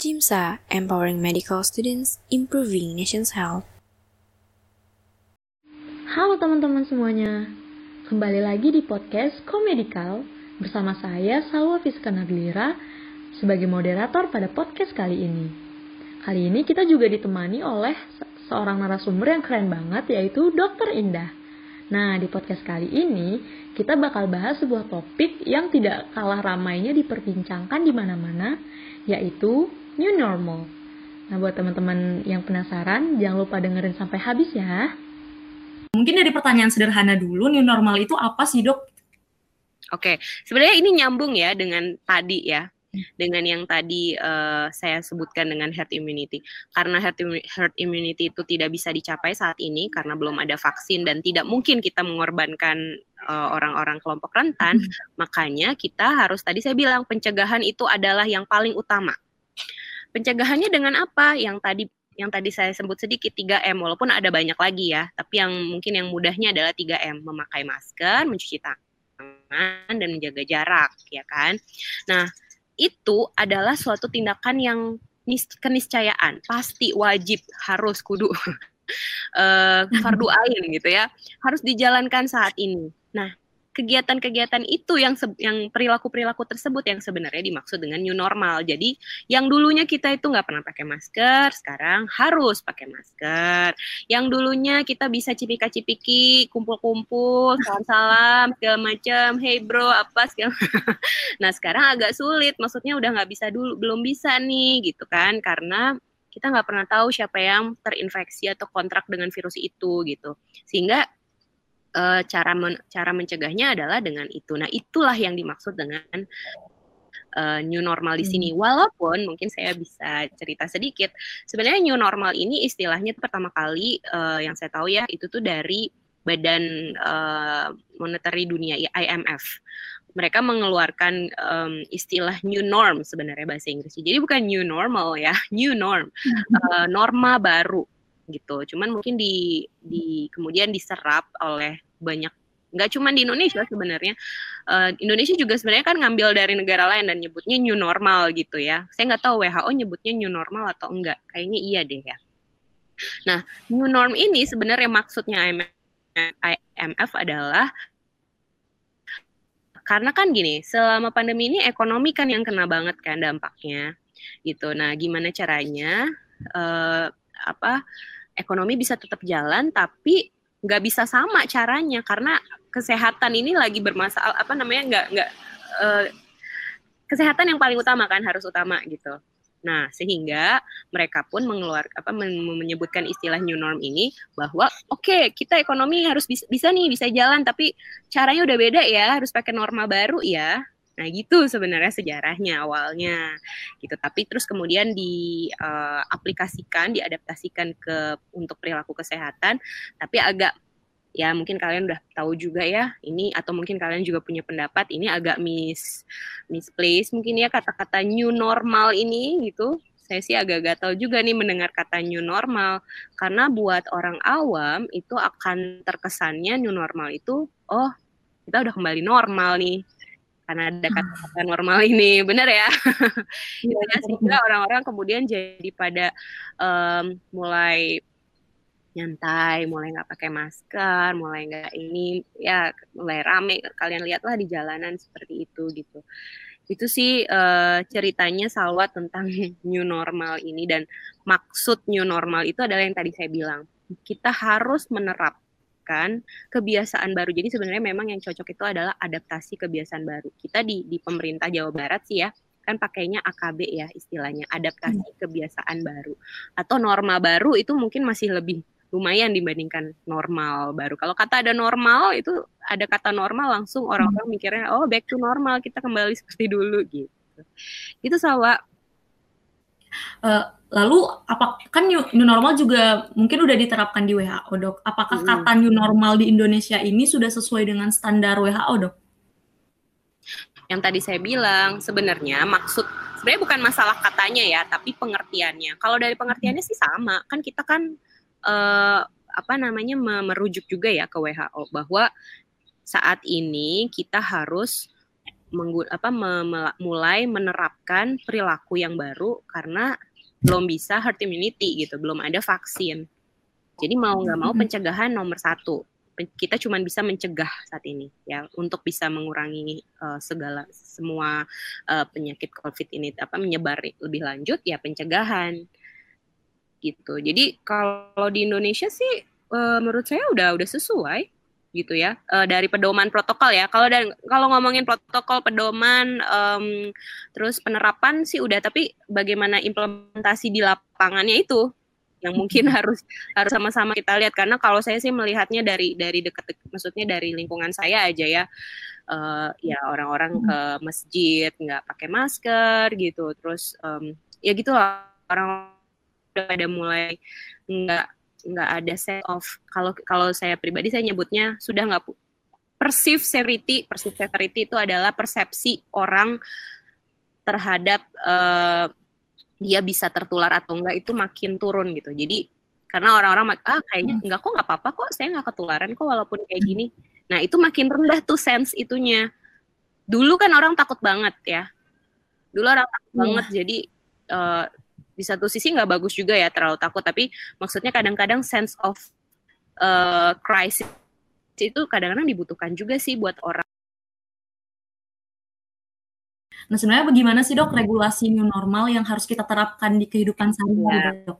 JIMSA, Empowering Medical Students, Improving Nation's Health. Halo teman-teman semuanya, kembali lagi di podcast Komedikal bersama saya Salwa Fiska Nadlira sebagai moderator pada podcast kali ini. Kali ini kita juga ditemani oleh seorang narasumber yang keren banget yaitu Dr. Indah. Nah, di podcast kali ini kita bakal bahas sebuah topik yang tidak kalah ramainya diperbincangkan di mana-mana, yaitu new normal. Nah, buat teman-teman yang penasaran, jangan lupa dengerin sampai habis ya. Mungkin dari pertanyaan sederhana dulu, new normal itu apa sih dok? Oke, sebenarnya ini nyambung ya dengan tadi ya, dengan yang tadi uh, saya sebutkan dengan herd immunity. Karena herd, herd immunity itu tidak bisa dicapai saat ini karena belum ada vaksin dan tidak mungkin kita mengorbankan eh, orang-orang uh, kelompok rentan, hmm. makanya kita harus tadi saya bilang pencegahan itu adalah yang paling utama. Pencegahannya dengan apa? Yang tadi yang tadi saya sebut sedikit 3M walaupun ada banyak lagi ya, tapi yang mungkin yang mudahnya adalah 3M, memakai masker, mencuci tangan dan menjaga jarak, ya kan? Nah, itu adalah suatu tindakan yang keniscayaan, pasti wajib harus kudu uh, fardu ain gitu ya, harus dijalankan saat ini. Nah, kegiatan-kegiatan itu yang yang perilaku-perilaku tersebut yang sebenarnya dimaksud dengan new normal. Jadi yang dulunya kita itu nggak pernah pakai masker, sekarang harus pakai masker. Yang dulunya kita bisa cipika-cipiki, kumpul-kumpul, salam-salam, segala macam, hey bro, apa segala. nah sekarang agak sulit, maksudnya udah nggak bisa dulu, belum bisa nih gitu kan, karena kita nggak pernah tahu siapa yang terinfeksi atau kontrak dengan virus itu gitu. Sehingga uh, cara men cara mencegahnya adalah dengan itu. Nah, itulah yang dimaksud dengan uh, new normal di sini. Hmm. Walaupun mungkin saya bisa cerita sedikit, sebenarnya new normal ini istilahnya pertama kali uh, yang saya tahu ya itu tuh dari Badan uh, Monetary Dunia IMF. Mereka mengeluarkan um, istilah new norm sebenarnya bahasa Inggris. Jadi bukan new normal ya, new norm, uh, norma baru gitu. Cuman mungkin di di kemudian diserap oleh banyak nggak cuma di Indonesia sebenarnya. Uh, Indonesia juga sebenarnya kan ngambil dari negara lain dan nyebutnya new normal gitu ya. Saya nggak tahu WHO nyebutnya new normal atau enggak kayaknya iya deh ya. Nah new norm ini sebenarnya maksudnya IMF adalah karena kan gini selama pandemi ini ekonomi kan yang kena banget kan dampaknya gitu. Nah gimana caranya uh, apa ekonomi bisa tetap jalan tapi nggak bisa sama caranya karena kesehatan ini lagi bermasalah apa namanya nggak nggak uh, kesehatan yang paling utama kan harus utama gitu. Nah, sehingga mereka pun mengeluar apa menyebutkan istilah new norm ini bahwa oke, okay, kita ekonomi harus bisa, bisa nih bisa jalan tapi caranya udah beda ya, harus pakai norma baru ya. Nah, gitu sebenarnya sejarahnya awalnya. Gitu. Tapi terus kemudian diaplikasikan, uh, diadaptasikan ke untuk perilaku kesehatan, tapi agak ya mungkin kalian udah tahu juga ya ini atau mungkin kalian juga punya pendapat ini agak mis misplace mungkin ya kata-kata new normal ini gitu saya sih agak gatal juga nih mendengar kata new normal karena buat orang awam itu akan terkesannya new normal itu oh kita udah kembali normal nih karena ada hmm. kata-kata normal ini benar ya ya sehingga orang-orang kemudian jadi pada um, mulai nyantai, mulai nggak pakai masker, mulai nggak ini, ya mulai rame. Kalian lihatlah di jalanan seperti itu gitu. Itu sih uh, ceritanya Salwa tentang new normal ini dan maksud new normal itu adalah yang tadi saya bilang. Kita harus menerap menerapkan kebiasaan baru. Jadi sebenarnya memang yang cocok itu adalah adaptasi kebiasaan baru. Kita di di pemerintah Jawa Barat sih ya kan pakainya AKB ya istilahnya adaptasi hmm. kebiasaan baru atau norma baru itu mungkin masih lebih lumayan dibandingkan normal baru. Kalau kata ada normal itu ada kata normal langsung orang-orang hmm. mikirnya oh back to normal kita kembali seperti dulu gitu. Itu Sawa. Uh, lalu apa kan new, new normal juga mungkin udah diterapkan di WHO dok. Apakah hmm. kata new normal di Indonesia ini sudah sesuai dengan standar WHO dok? Yang tadi saya bilang sebenarnya maksud sebenarnya bukan masalah katanya ya, tapi pengertiannya. Kalau dari pengertiannya sih sama, kan kita kan uh, apa namanya merujuk juga ya ke WHO bahwa saat ini kita harus menggu, apa mulai menerapkan perilaku yang baru karena belum bisa herd immunity gitu, belum ada vaksin. Jadi mau nggak mau pencegahan nomor satu. Kita cuma bisa mencegah saat ini ya untuk bisa mengurangi uh, segala semua uh, penyakit COVID ini apa menyebar lebih lanjut ya pencegahan gitu. Jadi kalau di Indonesia sih uh, menurut saya udah udah sesuai gitu ya uh, dari pedoman protokol ya. Kalau dan kalau ngomongin protokol pedoman um, terus penerapan sih udah tapi bagaimana implementasi di lapangannya itu yang mungkin harus harus sama-sama kita lihat. Karena kalau saya sih melihatnya dari dari dekat maksudnya dari lingkungan saya aja ya uh, ya orang-orang ke masjid nggak pakai masker gitu. Terus um, ya gitulah orang udah pada mulai nggak nggak ada set of kalau kalau saya pribadi saya nyebutnya sudah nggak perceive severity perceive severity itu adalah persepsi orang terhadap uh, dia bisa tertular atau enggak itu makin turun gitu. Jadi karena orang-orang ah kayaknya enggak kok nggak apa-apa kok saya nggak ketularan kok walaupun kayak gini. Nah itu makin rendah tuh sense itunya. Dulu kan orang takut banget ya. Dulu orang takut yeah. banget jadi uh, di satu sisi nggak bagus juga ya terlalu takut tapi maksudnya kadang-kadang sense of uh, crisis itu kadang-kadang dibutuhkan juga sih buat orang. Nah sebenarnya bagaimana sih dok regulasi new normal yang harus kita terapkan di kehidupan sehari-hari ya. dok?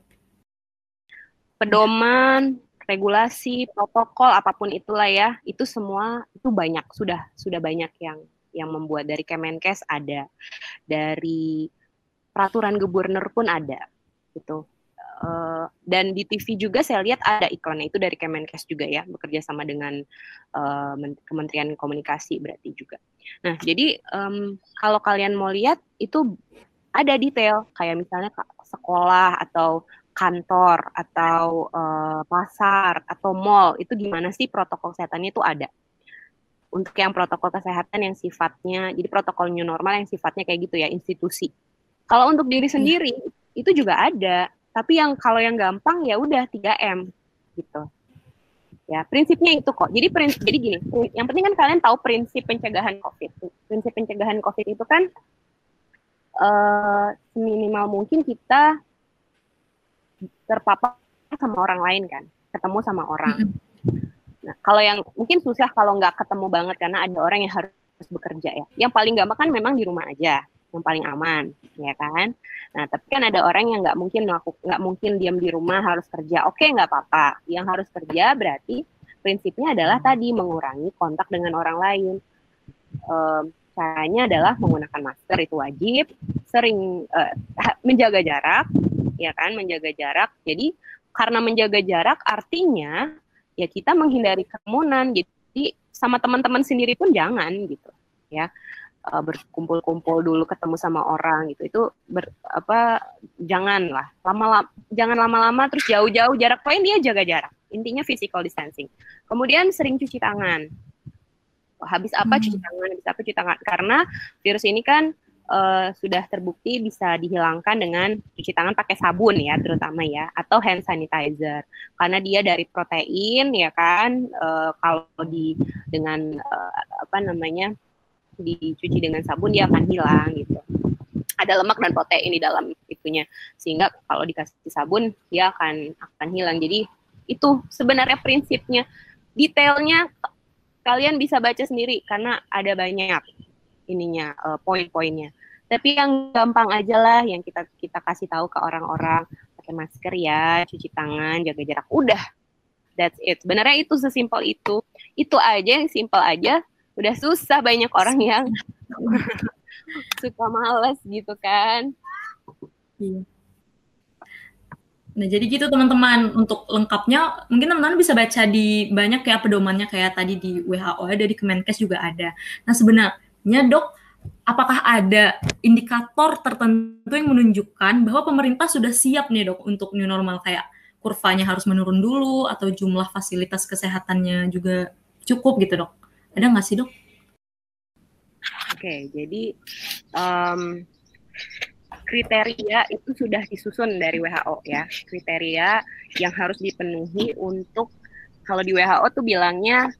Pedoman, regulasi, protokol apa pun itulah ya, itu semua itu banyak sudah sudah banyak yang yang membuat dari Kemenkes ada, dari peraturan gubernur pun ada gitu. Uh, dan di TV juga saya lihat ada iklannya itu dari Kemenkes juga ya bekerja sama dengan uh, Kementerian Komunikasi berarti juga. Nah jadi um, kalau kalian mau lihat itu ada detail kayak misalnya sekolah atau kantor atau uh, pasar atau mall itu gimana sih protokol kesehatannya itu ada. Untuk yang protokol kesehatan yang sifatnya jadi protokol new normal yang sifatnya kayak gitu ya institusi kalau untuk diri iya. sendiri hmm. itu juga ada, tapi yang kalau yang gampang ya udah 3M gitu. Ya, prinsipnya itu kok. Jadi prinsip jadi gini, yang penting kan kalian tahu prinsip pencegahan Covid. Prinsip pencegahan Covid itu kan uh, seminimal mungkin kita terpapar sama orang lain kan, ketemu sama orang. Nah, kalau yang mungkin susah kalau nggak ketemu banget karena ada orang yang harus bekerja ya. Yang paling gampang kan memang di rumah aja yang paling aman, ya kan? Nah, tapi kan ada orang yang nggak mungkin melakukan, nggak mungkin diam di rumah harus kerja. Oke, nggak apa-apa. Yang harus kerja berarti prinsipnya adalah tadi mengurangi kontak dengan orang lain. Um, caranya adalah menggunakan masker itu wajib, sering uh, menjaga jarak, ya kan? Menjaga jarak. Jadi karena menjaga jarak artinya ya kita menghindari kerumunan. Jadi sama teman-teman sendiri pun jangan gitu, ya uh, berkumpul-kumpul dulu ketemu sama orang gitu. Itu ber, apa janganlah lama-lama jangan lama-lama terus jauh-jauh jarak poin dia jaga jarak. Intinya physical distancing. Kemudian sering cuci tangan. Habis apa hmm. cuci tangan habis apa cuci tangan. Karena virus ini kan uh, sudah terbukti bisa dihilangkan dengan cuci tangan pakai sabun ya terutama ya. Atau hand sanitizer. Karena dia dari protein ya kan. Uh, kalau di dengan uh, apa namanya dicuci dengan sabun dia akan hilang gitu. Ada lemak dan protein di dalam itunya. Sehingga kalau dikasih sabun dia akan akan hilang. Jadi itu sebenarnya prinsipnya. Detailnya kalian bisa baca sendiri karena ada banyak ininya uh, poin-poinnya. Tapi yang gampang aja lah yang kita kita kasih tahu ke orang-orang pakai masker ya cuci tangan jaga jarak. Udah. That's it. Sebenarnya itu sesimpel itu. Itu aja yang simple aja udah susah banyak orang yang suka males gitu kan. Iya. Nah, jadi gitu teman-teman. Untuk lengkapnya mungkin teman-teman bisa baca di banyak kayak pedomannya kayak tadi di WHO ada di Kemenkes juga ada. Nah, sebenarnya Dok, apakah ada indikator tertentu yang menunjukkan bahwa pemerintah sudah siap nih Dok untuk new normal kayak kurvanya harus menurun dulu atau jumlah fasilitas kesehatannya juga cukup gitu, Dok? Ada nggak sih dok? Oke, jadi um, kriteria itu sudah disusun dari WHO ya. Kriteria yang harus dipenuhi untuk kalau di WHO tuh bilangnya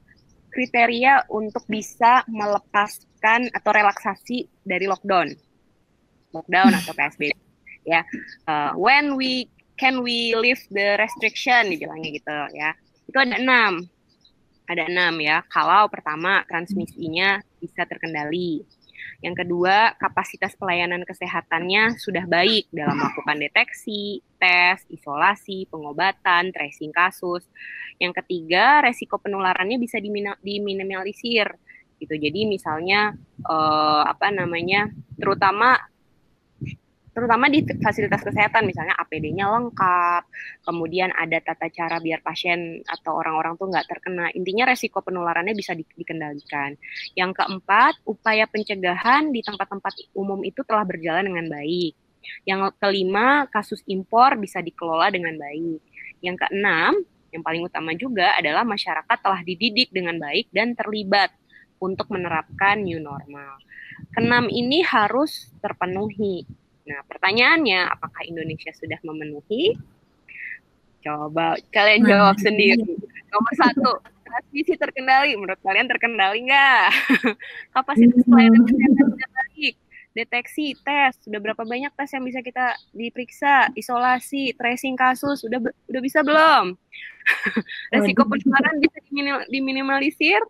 kriteria untuk bisa melepaskan atau relaksasi dari lockdown, lockdown atau PSBB. Ya, uh, when we can we lift the restriction dibilangnya gitu ya. Itu ada enam, ada enam ya. Kalau pertama transmisinya bisa terkendali. Yang kedua, kapasitas pelayanan kesehatannya sudah baik dalam melakukan deteksi, tes, isolasi, pengobatan, tracing kasus. Yang ketiga, resiko penularannya bisa diminimalisir gitu. Jadi misalnya eh, apa namanya, terutama terutama di fasilitas kesehatan misalnya APD-nya lengkap, kemudian ada tata cara biar pasien atau orang-orang tuh nggak terkena. Intinya resiko penularannya bisa di, dikendalikan. Yang keempat, upaya pencegahan di tempat-tempat umum itu telah berjalan dengan baik. Yang kelima, kasus impor bisa dikelola dengan baik. Yang keenam, yang paling utama juga adalah masyarakat telah dididik dengan baik dan terlibat untuk menerapkan new normal. Keenam ini harus terpenuhi Nah, pertanyaannya, apakah Indonesia sudah memenuhi? Coba kalian jawab sendiri. Nomor satu, transmisi terkendali. Menurut kalian terkendali nggak? Kapasitas pelayanan kesehatan sudah baik. Deteksi, tes, sudah berapa banyak tes yang bisa kita diperiksa, isolasi, tracing kasus, sudah udah bisa belum? Resiko penularan bisa diminimalisir?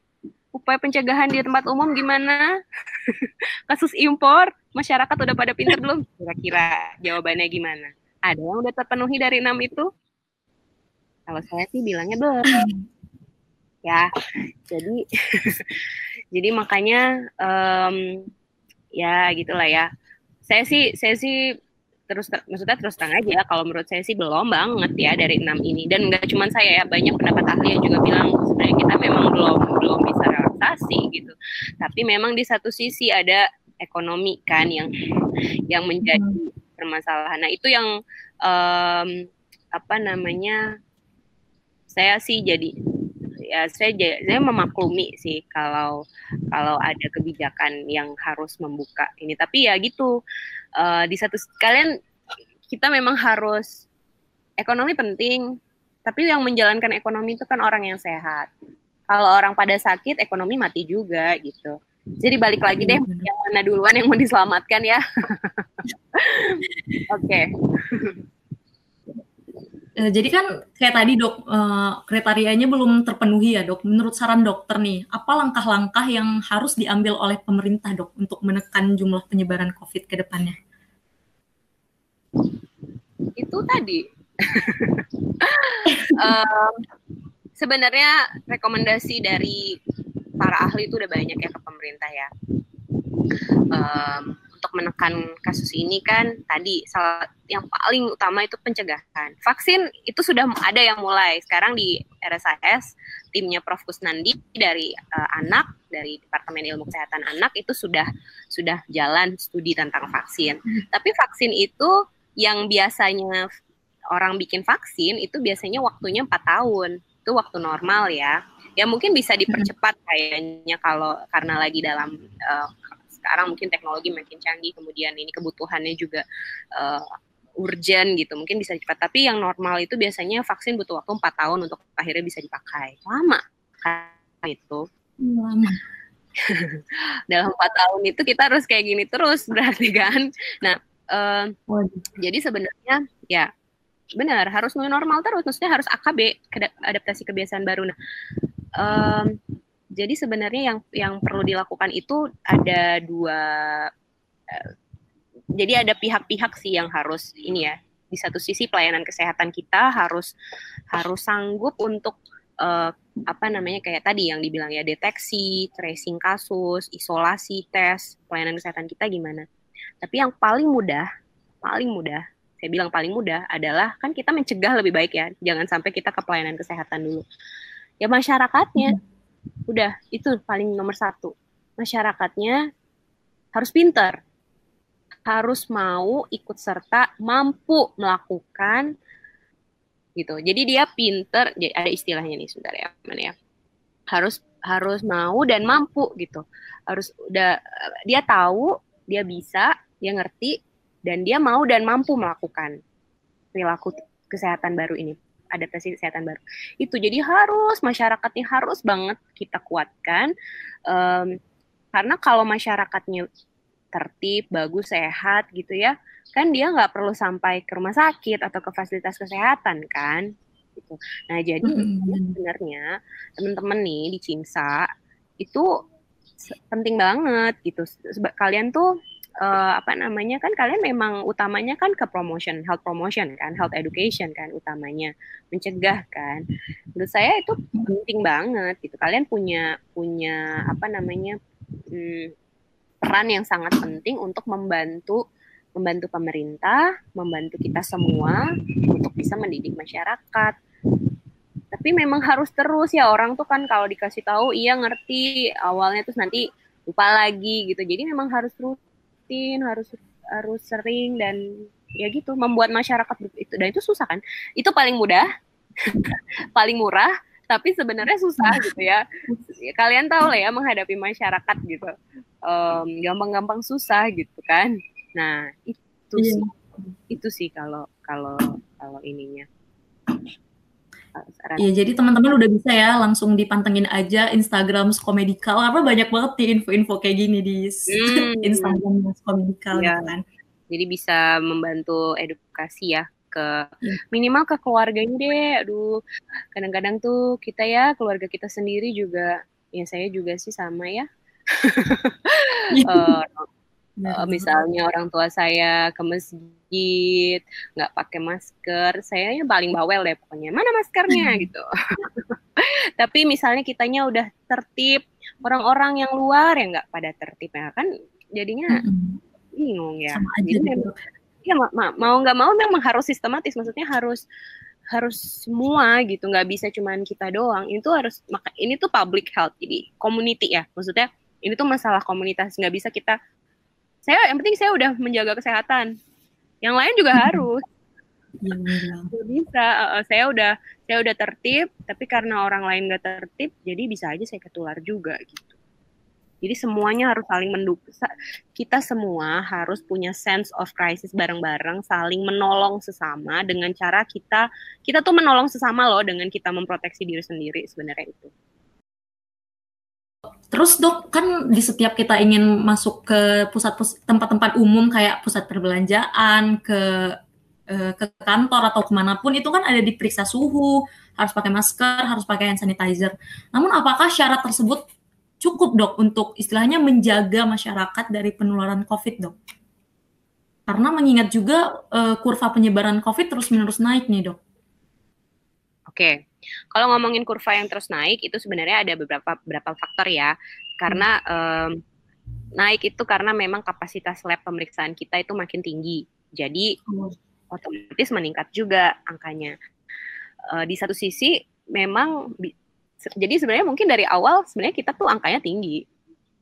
Upaya pencegahan di tempat umum gimana? Kasus impor, masyarakat udah pada pinter belum? Kira-kira jawabannya gimana? Ada yang udah terpenuhi dari enam itu? Kalau saya sih bilangnya belum. Ya, jadi jadi makanya um, ya gitulah ya. Saya sih saya sih terus maksudnya terus terang aja kalau menurut saya sih belum banget ya dari enam ini dan nggak cuma saya ya banyak pendapat ahli yang juga bilang sebenarnya kita memang belum belum bisa relaksasi gitu. Tapi memang di satu sisi ada ekonomi kan yang yang menjadi hmm. permasalahan. Nah itu yang um, apa namanya saya sih jadi ya saya saya memaklumi sih kalau kalau ada kebijakan yang harus membuka ini. Tapi ya gitu uh, di satu kalian kita memang harus ekonomi penting. Tapi yang menjalankan ekonomi itu kan orang yang sehat kalau orang pada sakit ekonomi mati juga gitu jadi balik lagi deh yang mana duluan yang mau diselamatkan ya oke okay. Eh, jadi kan kayak tadi dok uh, kriterianya belum terpenuhi ya dok. Menurut saran dokter nih, apa langkah-langkah yang harus diambil oleh pemerintah dok untuk menekan jumlah penyebaran COVID ke depannya? Itu tadi. uh, sebenarnya rekomendasi dari para ahli itu udah banyak ya ke pemerintah ya. Um, untuk menekan kasus ini kan tadi salah yang paling utama itu pencegahan. Vaksin itu sudah ada yang mulai. Sekarang di RSIS timnya Prof Kusnandi dari uh, anak dari Departemen Ilmu Kesehatan Anak itu sudah sudah jalan studi tentang vaksin. Tapi vaksin itu yang biasanya orang bikin vaksin itu biasanya waktunya empat tahun. Itu waktu normal ya. Ya mungkin bisa dipercepat kayaknya kalau karena lagi dalam uh, sekarang mungkin teknologi makin canggih kemudian ini kebutuhannya juga uh, urgent gitu mungkin bisa cepat tapi yang normal itu biasanya vaksin butuh waktu empat tahun untuk akhirnya bisa dipakai. Lama kan itu. Lama. Dalam empat tahun itu kita harus kayak gini terus berarti kan? Nah uh, jadi sebenarnya ya benar harus normal terus maksudnya harus AKB adaptasi kebiasaan baru nah um, jadi sebenarnya yang yang perlu dilakukan itu ada dua uh, jadi ada pihak-pihak sih yang harus ini ya di satu sisi pelayanan kesehatan kita harus harus sanggup untuk uh, apa namanya kayak tadi yang dibilang ya deteksi, tracing kasus, isolasi, tes, pelayanan kesehatan kita gimana. Tapi yang paling mudah, paling mudah, saya bilang paling mudah adalah kan kita mencegah lebih baik ya. Jangan sampai kita ke pelayanan kesehatan dulu. Ya masyarakatnya. Udah, itu paling nomor satu. Masyarakatnya harus pinter, harus mau ikut serta, mampu melakukan gitu. Jadi dia pinter, ada istilahnya nih sebentar ya, mana ya. Harus harus mau dan mampu gitu. Harus udah dia tahu, dia bisa, dia ngerti dan dia mau dan mampu melakukan perilaku kesehatan baru ini adaptasi kesehatan baru. Itu jadi harus masyarakatnya harus banget kita kuatkan um, karena kalau masyarakatnya tertib, bagus, sehat gitu ya, kan dia nggak perlu sampai ke rumah sakit atau ke fasilitas kesehatan kan. Gitu. Nah jadi sebenarnya teman-teman nih di Cimsa itu penting banget gitu. Kalian tuh uh, apa namanya kan kalian memang utamanya kan ke promotion, health promotion kan, health education kan utamanya mencegah kan. Menurut saya itu penting banget gitu. Kalian punya punya apa namanya hmm, peran yang sangat penting untuk membantu membantu pemerintah, membantu kita semua untuk bisa mendidik masyarakat. Tapi memang harus terus ya orang tuh kan kalau dikasih tahu iya ngerti awalnya terus nanti lupa lagi gitu. Jadi memang harus rutin, harus harus sering dan ya gitu membuat masyarakat itu dan itu susah kan. Itu paling mudah, paling murah, tapi sebenarnya susah gitu ya. Kalian tahu lah ya menghadapi masyarakat gitu gampang-gampang um, susah gitu kan nah itu yeah. sih itu sih kalau kalau kalau ininya Iya, jadi teman-teman udah bisa ya langsung dipantengin aja Instagram Skomedikal. Apa banyak banget di info-info kayak gini di hmm. Instagram Skomedikal ya. kan. Jadi bisa membantu edukasi ya ke iya. minimal ke keluarganya deh. Aduh, kadang-kadang tuh kita ya keluarga kita sendiri juga ya saya juga sih sama ya uh, uh, misalnya orang tua saya ke masjid nggak pakai masker saya yang paling bawel deh pokoknya. Mana maskernya? gitu. Tapi misalnya kitanya udah tertib orang-orang yang luar ya nggak pada tertib ya kan jadinya bingung ya. Jadi gitu. ya ma ma mau nggak mau memang harus sistematis maksudnya harus harus semua gitu nggak bisa cuman kita doang. Itu harus maka ini tuh public health jadi community ya. Maksudnya ini tuh masalah komunitas nggak bisa kita saya yang penting saya udah menjaga kesehatan. Yang lain juga harus. Bisa. Uh, saya udah saya udah tertib tapi karena orang lain nggak tertib jadi bisa aja saya ketular juga gitu. Jadi semuanya harus saling mendukung kita semua harus punya sense of crisis bareng-bareng saling menolong sesama dengan cara kita kita tuh menolong sesama loh dengan kita memproteksi diri sendiri sebenarnya itu Terus dok, kan di setiap kita ingin masuk ke pusat tempat-tempat umum kayak pusat perbelanjaan, ke eh, ke kantor atau ke mana pun itu kan ada diperiksa suhu, harus pakai masker, harus pakai hand sanitizer. Namun apakah syarat tersebut cukup dok untuk istilahnya menjaga masyarakat dari penularan COVID dok? Karena mengingat juga uh, kurva penyebaran COVID terus menerus naik nih dok. Oke, kalau ngomongin kurva yang terus naik itu sebenarnya ada beberapa beberapa faktor ya. Karena um, naik itu karena memang kapasitas lab pemeriksaan kita itu makin tinggi. Jadi otomatis meningkat juga angkanya. Uh, di satu sisi memang jadi sebenarnya mungkin dari awal sebenarnya kita tuh angkanya tinggi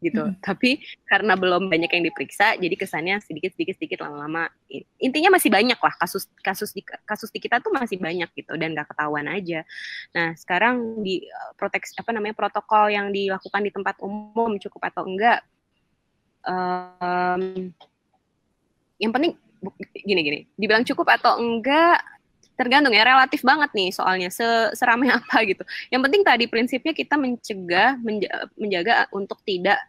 gitu. Hmm. Tapi karena belum banyak yang diperiksa, jadi kesannya sedikit sedikit sedikit lama-lama. Intinya masih banyak lah kasus kasus di kasus di kita tuh masih banyak gitu dan gak ketahuan aja. Nah sekarang di eh, proteks apa namanya protokol yang dilakukan di tempat umum cukup atau enggak? Um, yang penting gini gini, dibilang cukup atau enggak tergantung ya relatif banget nih soalnya seramai apa gitu. Yang penting tadi prinsipnya kita mencegah menjaga untuk tidak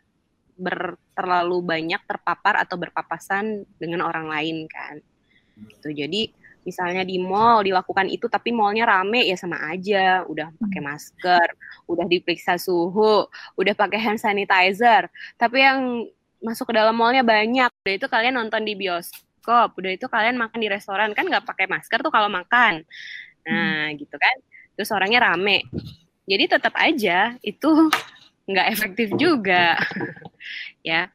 ber, terlalu banyak terpapar atau berpapasan dengan orang lain kan. Gitu. Jadi misalnya di mall dilakukan itu tapi mallnya rame ya sama aja udah pakai hmm. masker udah diperiksa suhu udah pakai hand sanitizer tapi yang masuk ke dalam mallnya banyak udah itu kalian nonton di bioskop bioskop udah itu kalian makan di restoran. Kan nggak pakai masker tuh kalau makan. Nah hmm. gitu kan. Terus orangnya rame. Jadi tetap aja itu nggak efektif juga. Ya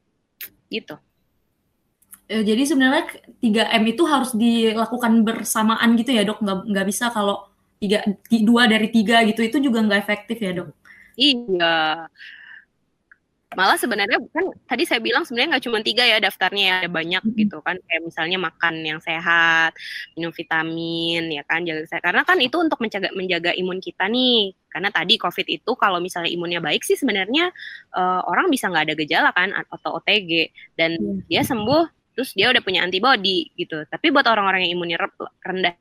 gitu. E, jadi sebenarnya 3M itu harus dilakukan bersamaan gitu ya dok? Nggak nggak bisa kalau tiga dua dari tiga gitu itu juga nggak efektif ya dok? Iya malah sebenarnya kan tadi saya bilang sebenarnya nggak cuma tiga ya daftarnya ya ada banyak gitu kan kayak misalnya makan yang sehat minum vitamin ya kan jaga saya karena kan itu untuk menjaga menjaga imun kita nih karena tadi covid itu kalau misalnya imunnya baik sih sebenarnya uh, orang bisa nggak ada gejala kan atau OTG dan hmm. dia sembuh terus dia udah punya antibody gitu tapi buat orang-orang yang imunnya rendah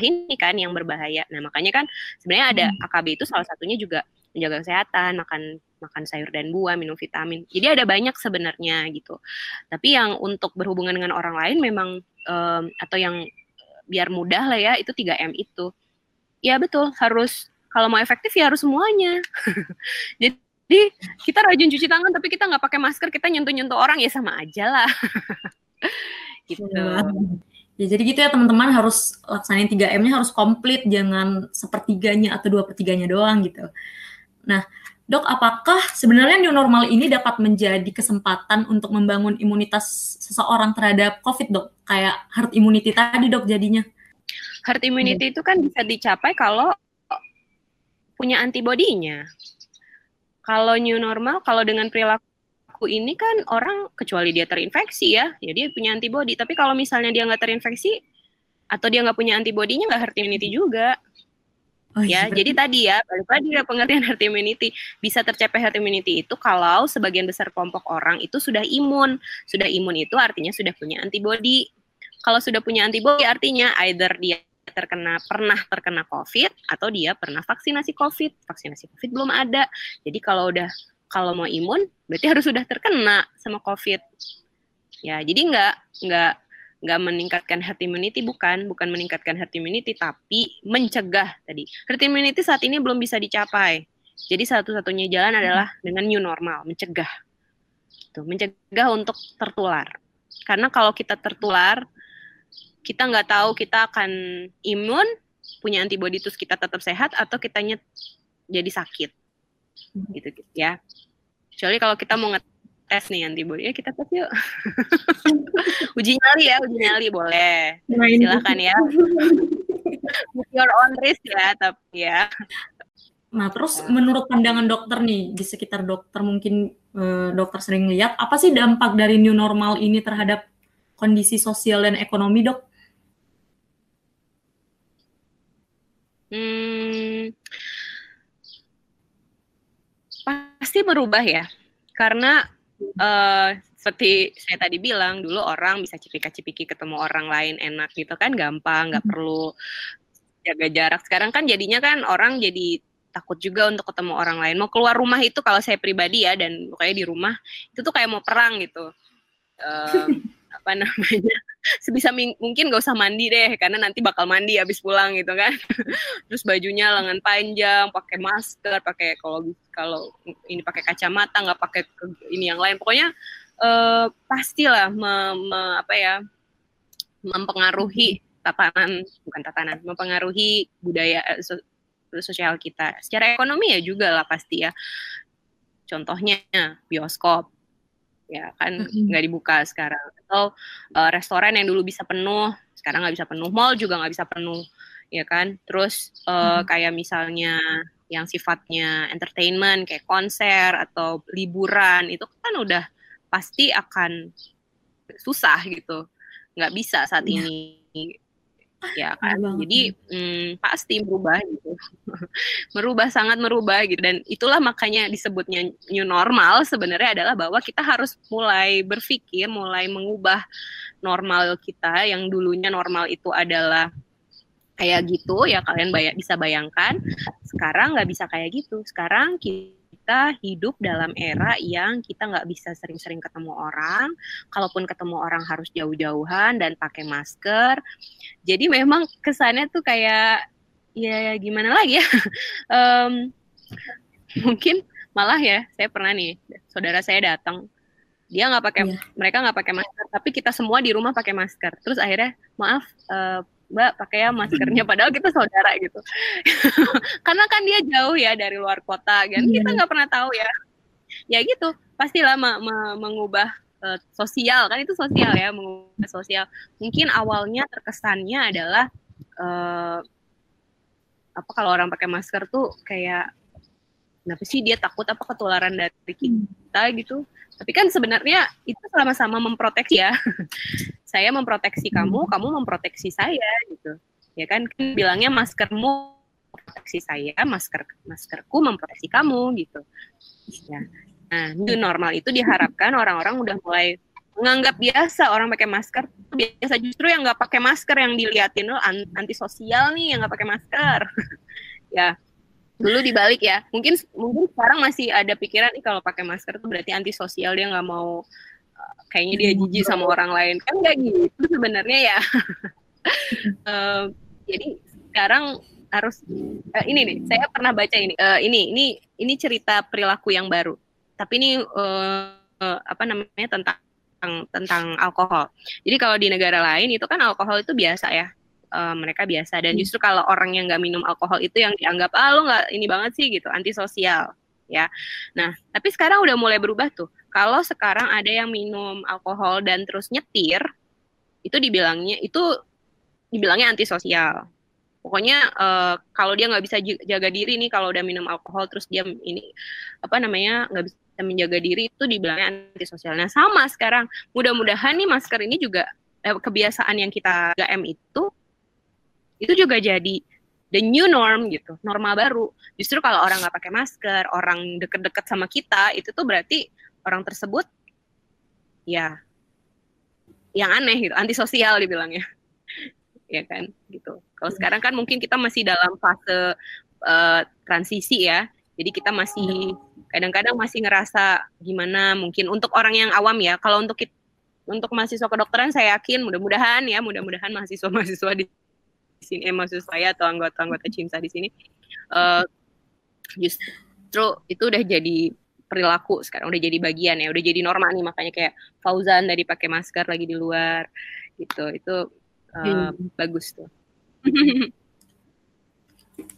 ini kan yang berbahaya. Nah, makanya kan sebenarnya ada. AKB itu salah satunya juga menjaga kesehatan, makan makan sayur dan buah, minum vitamin. Jadi ada banyak sebenarnya gitu. Tapi yang untuk berhubungan dengan orang lain memang em, atau yang biar mudah lah ya itu 3M itu. Ya betul, harus kalau mau efektif ya harus semuanya. Jadi kita rajin cuci tangan tapi kita nggak pakai masker, kita nyentuh-nyentuh orang ya sama aja lah. gitu. Iya. Ya, jadi gitu ya teman-teman harus laksanain 3M-nya harus komplit, jangan sepertiganya atau dua pertiganya doang gitu. Nah, dok, apakah sebenarnya new normal ini dapat menjadi kesempatan untuk membangun imunitas seseorang terhadap COVID, dok? Kayak herd immunity tadi, dok, jadinya. Herd immunity itu kan bisa dicapai kalau punya antibodinya. Kalau new normal, kalau dengan perilaku ini kan orang kecuali dia terinfeksi ya, ya punya antibody. Tapi kalau misalnya dia nggak terinfeksi atau dia nggak punya antibodinya nggak herd immunity juga. Oh, ya iya, jadi tadi ya balik lagi ke pengertian herd immunity. Bisa tercapai herd immunity itu kalau sebagian besar kelompok orang itu sudah imun. Sudah imun itu artinya sudah punya antibody. Kalau sudah punya antibody artinya either dia terkena pernah terkena covid atau dia pernah vaksinasi covid. Vaksinasi covid belum ada. Jadi kalau udah kalau mau imun berarti harus sudah terkena sama covid. Ya jadi nggak nggak nggak meningkatkan herd immunity bukan bukan meningkatkan herd immunity tapi mencegah tadi. Herd immunity saat ini belum bisa dicapai. Jadi satu-satunya jalan adalah dengan new normal mencegah. Gitu mencegah untuk tertular. Karena kalau kita tertular kita nggak tahu kita akan imun punya antibody terus kita tetap sehat atau kitanya jadi sakit. Gitu, gitu ya. Kecuali kalau kita mau nih antibody ya kita tes yuk. Uji nyali ya uji nyali boleh. Silakan ya. Your own risk ya tapi ya. Nah, terus menurut pandangan dokter nih, di sekitar dokter mungkin eh, dokter sering lihat, apa sih dampak dari new normal ini terhadap kondisi sosial dan ekonomi, dok? hmm, pasti berubah ya karena eh, seperti saya tadi bilang dulu orang bisa cipika-cipiki ketemu orang lain enak gitu kan gampang nggak perlu jaga jarak. Sekarang kan jadinya kan orang jadi takut juga untuk ketemu orang lain. Mau keluar rumah itu kalau saya pribadi ya dan pokoknya di rumah itu tuh kayak mau perang gitu. Em, apa namanya sebisa mungkin gak usah mandi deh karena nanti bakal mandi habis pulang gitu kan. Terus bajunya lengan panjang pakai masker pakai kalau kalau ini pakai kacamata nggak pakai ini yang lain. Pokoknya eh, pastilah me- me- apa ya mempengaruhi tatanan bukan tatanan mempengaruhi budaya eh, so- sosial kita. Secara ekonomi ya juga lah pasti ya. Contohnya bioskop ya kan nggak dibuka sekarang. Atau eh, restoran yang dulu bisa penuh sekarang nggak bisa penuh. Mall juga nggak bisa penuh ya kan? Terus Mhm. kayak misalnya yang sifatnya entertainment kayak konser atau liburan itu kan udah pasti akan susah gitu. Nggak bisa saat Iya. ini ya kan? Iya banget. jadi mm, pasti merubah gitu. Merubah sangat merubah gitu. Dan itulah makanya disebutnya new normal sebenarnya adalah bahwa kita harus mulai berpikir mulai mengubah normal kita yang dulunya normal itu adalah kayak gitu ya kalian bisa bayangkan. Sekarang nggak bisa kayak gitu. Sekarang kita hidup dalam era yang kita nggak bisa sering-sering ketemu orang kalaupun ketemu orang harus jauh-jauhan dan pakai masker. Jadi memang kesannya tuh kayak ya gimana lagi ya? Em, mungkin malah ya saya pernah nih saudara saya datang dia nggak pakai Iya. mereka nggak pakai masker tapi kita semua di rumah pakai masker. Terus akhirnya maaf eh, mbak pakai ya maskernya padahal kita saudara gitu. Karena kan dia jauh ya dari luar kota kan? Iya. kita nggak pernah tahu ya. Ya gitu pastilah me- me- mengubah eh, sosial kan itu sosial ya mengubah sosial. Mungkin awalnya terkesannya adalah eh, apa kalau orang pakai masker tuh kayak kenapa sih dia takut? Apa ketularan dari kita? gitu. Tapi kan sebenarnya itu sama-sama memproteksi ya saya memproteksi kamu kamu memproteksi saya gitu. Ya kan bilangnya maskermu memproteksi saya masker maskerku memproteksi kamu gitu. Ya. Nah new normal itu diharapkan orang-orang udah mulai menganggap biasa orang pakai masker. Biasa justru yang nggak pakai masker yang diliatin lo anti sosial nih yang nggak pakai masker. Ya. Dulu dibalik ya. Mungkin mungkin sekarang masih ada pikiran nih kalau pakai masker tuh berarti anti sosial dia nggak mau kayaknya dia jijik sama orang lain. Kan nggak gitu sebenarnya ya. Uh, jadi sekarang harus uh, ini nih saya pernah baca ini. Uh, ini ini ini cerita perilaku yang baru. Tapi ini uh, uh, apa namanya tentang tentang alkohol. Jadi kalau di negara lain itu kan alkohol itu biasa ya. Uh, mereka biasa. Dan hmm. justru kalau orang yang nggak minum alkohol itu yang dianggap ah lo nggak ini banget sih gitu. Antisosial ya. Nah tapi sekarang udah mulai berubah tuh kalau sekarang ada yang minum alkohol dan terus nyetir itu dibilangnya itu dibilangnya antisosial pokoknya uh, kalau dia nggak bisa jaga diri nih kalau udah minum alkohol terus dia ini apa namanya nggak bisa menjaga diri itu dibilangnya antisosial. Nah sama sekarang mudah-mudahan nih masker ini juga eh, kebiasaan yang kita 3M itu itu juga jadi the new norm gitu, normal baru. Justru kalau orang nggak pakai masker, orang deket-deket sama kita, itu tuh berarti orang tersebut ya yang aneh gitu, antisosial dibilangnya. ya kan, gitu. Kalau sekarang kan mungkin kita masih dalam fase uh, transisi ya. Jadi kita masih kadang-kadang masih ngerasa gimana mungkin untuk orang yang awam ya. Kalau untuk kita, untuk mahasiswa kedokteran saya yakin mudah-mudahan ya, mudah-mudahan mahasiswa-mahasiswa di sini eh maksud saya atau anggota-anggota CIMSA di sini uh, justru itu udah jadi perilaku sekarang udah jadi bagian ya udah jadi normal nih makanya kayak Fauzan dari pakai masker lagi di luar gitu itu uh, hmm. bagus tuh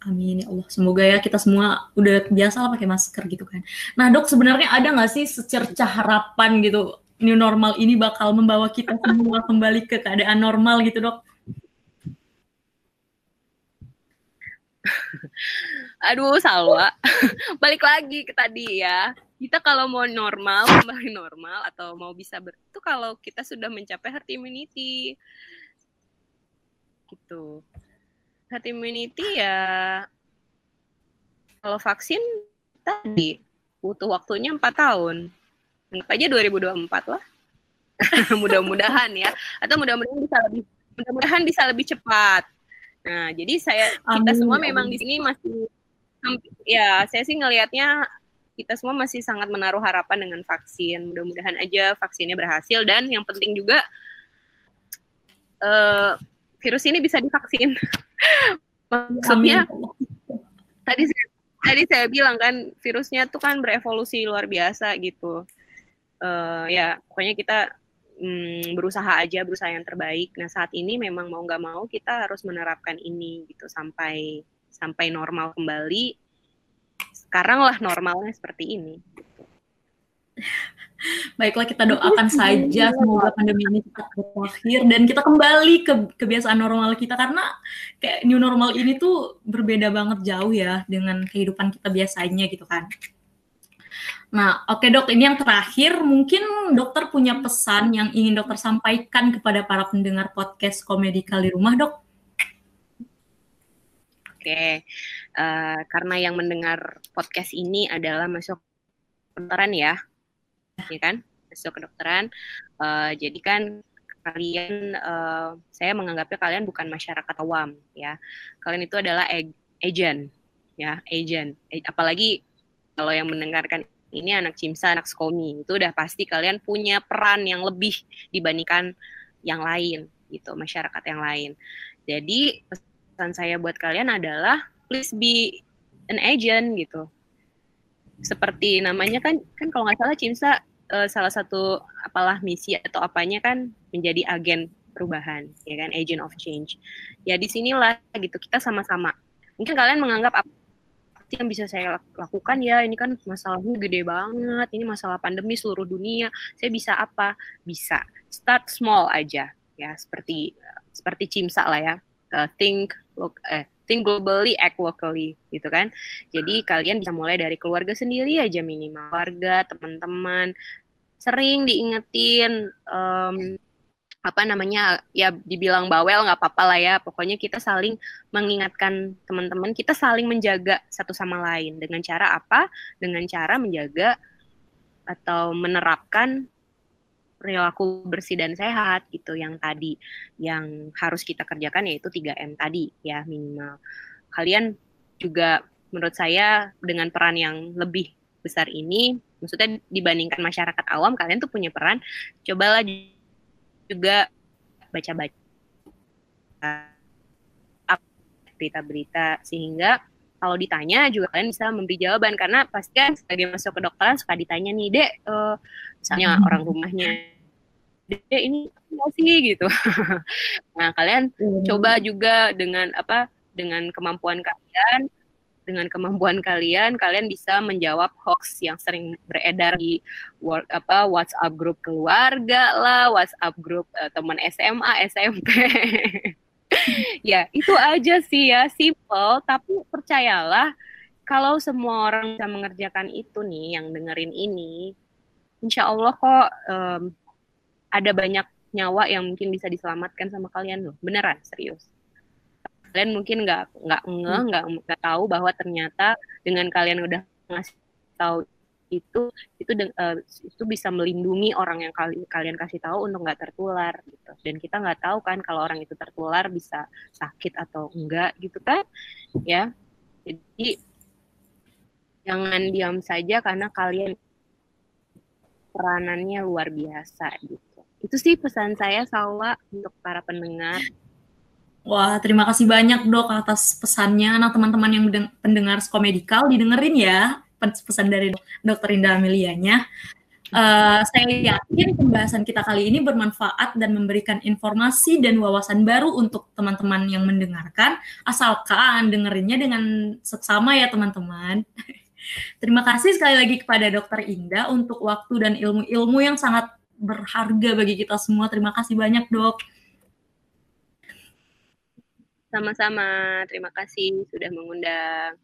Amin ya Allah. Semoga ya kita semua udah biasa lah pakai masker gitu kan. Nah dok sebenarnya ada nggak sih secerca harapan gitu new normal ini bakal membawa kita semua kembali ke keadaan normal gitu dok? Aduh, Salwa. Balik lagi ke tadi ya. Kita kalau mau normal, kembali normal atau mau bisa ber itu kalau kita sudah mencapai herd immunity. Gitu. Herd immunity ya kalau vaksin tadi butuh waktunya empat tahun. Anggap aja 2024 lah. mudah-mudahan ya. Atau mudah-mudahan bisa lebih mudah-mudahan bisa lebih cepat Nah, jadi saya kita amin, semua memang di sini masih ya saya sih ngelihatnya kita semua masih sangat menaruh harapan dengan vaksin. Mudah-mudahan aja vaksinnya berhasil dan yang penting juga uh, virus ini bisa divaksin. Maksudnya tadi saya, tadi saya bilang kan virusnya tuh kan berevolusi luar biasa gitu. Uh, ya pokoknya kita hmm, berusaha aja berusaha yang terbaik. Nah saat ini memang mau nggak mau kita harus menerapkan ini gitu sampai sampai normal kembali. Sekarang lah normalnya seperti ini. Baiklah kita doakan saja semoga pandemi ini cepat berakhir dan kita kembali ke kebiasaan normal kita karena kayak new normal ini tuh berbeda banget jauh ya dengan kehidupan kita biasanya gitu kan. Nah, oke okay, dok, ini yang terakhir mungkin dokter punya pesan yang ingin dokter sampaikan kepada para pendengar podcast komedikal di rumah, dok. Oke, okay. uh, eh, karena yang mendengar podcast ini adalah masuk kedokteran ya, ya kan, masuk kedokteran. Uh, jadi kan kalian, uh, saya menganggapnya kalian bukan masyarakat awam ya, kalian itu adalah agent ya, agent. Apalagi kalau yang mendengarkan ini anak Cimsa, anak Skomi, itu udah pasti kalian punya peran yang lebih dibandingkan yang lain gitu, masyarakat yang lain. Jadi pesan saya buat kalian adalah please be an agent gitu. Seperti namanya kan kan kalau nggak salah Cimsa uh, salah satu apalah misi atau apanya kan menjadi agen perubahan, ya kan, agent of change. Ya di sinilah gitu kita sama-sama. Mungkin kalian menganggap yang bisa saya lakukan ya. Ini kan masalahnya gede banget. Ini masalah pandemi seluruh dunia. Saya bisa apa? Bisa start small aja ya. Seperti seperti cimsa lah ya. Uh, think look eh think globally act locally gitu kan. Jadi kalian bisa mulai dari keluarga sendiri aja minimal. Keluarga teman-teman. Sering diingetin um, apa namanya ya dibilang bawel nggak apa-apa lah ya. Pokoknya kita saling mengingatkan teman-teman kita saling menjaga satu sama lain. Dengan cara apa? Dengan cara menjaga atau menerapkan perilaku bersih dan sehat gitu yang tadi yang harus kita kerjakan yaitu 3M tadi ya minimal. Kalian juga menurut saya dengan peran yang lebih besar ini maksudnya dibandingkan masyarakat awam kalian tuh punya peran. Cobalah juga baca-baca berita-berita sehingga kalau ditanya juga kalian bisa memberi jawaban karena pasti kan sebagai masuk ke dokteran suka ditanya nih dek uh, misalnya hmm. orang rumahnya dek ini apa sih gitu nah kalian hmm. coba juga dengan apa dengan kemampuan kalian dengan kemampuan kalian kalian bisa menjawab hoax yang sering beredar di work, apa WhatsApp grup keluarga lah, WhatsApp grup uh, teman SMA, SMP. ya, itu aja sih ya, simple tapi percayalah kalau semua orang bisa mengerjakan itu nih yang dengerin ini, insya Allah kok um, ada banyak nyawa yang mungkin bisa diselamatkan sama kalian loh, beneran serius. Kalian mungkin nggak nggak nge nggak nggak tahu bahwa ternyata dengan kalian udah ngasih tahu itu itu uh, itu bisa melindungi orang yang kali, kalian kasih tahu untuk nggak tertular gitu. Dan kita nggak tahu kan kalau orang itu tertular bisa sakit atau enggak gitu kan ya. Jadi jangan diam saja karena kalian peranannya luar biasa gitu. Itu sih pesan saya Salwa untuk para pendengar Wah, terima kasih banyak dok atas pesannya. Nah, teman-teman yang pendengar Skomedikal didengerin ya pesan dari Dokter Indah Amelianya. Uh, saya yakin pembahasan kita kali ini bermanfaat dan memberikan informasi dan wawasan baru untuk teman-teman yang mendengarkan, asalkan dengerinnya dengan seksama ya teman-teman. Terima kasih sekali lagi kepada Dokter Indah untuk waktu dan ilmu-ilmu yang sangat berharga bagi kita semua. Terima kasih banyak dok. Sama-sama, terima kasih sudah mengundang.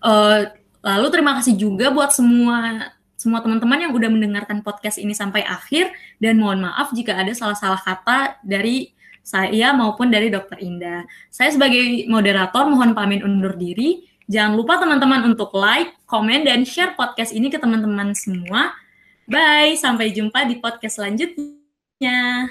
Uh, lalu terima kasih juga buat semua semua teman-teman yang udah mendengarkan podcast ini sampai akhir dan mohon maaf jika ada salah-salah kata dari saya maupun dari Dokter Indah. Saya sebagai moderator mohon pamit undur diri. Jangan lupa teman-teman untuk like, komen, dan share podcast ini ke teman-teman semua. Bye, sampai jumpa di podcast selanjutnya.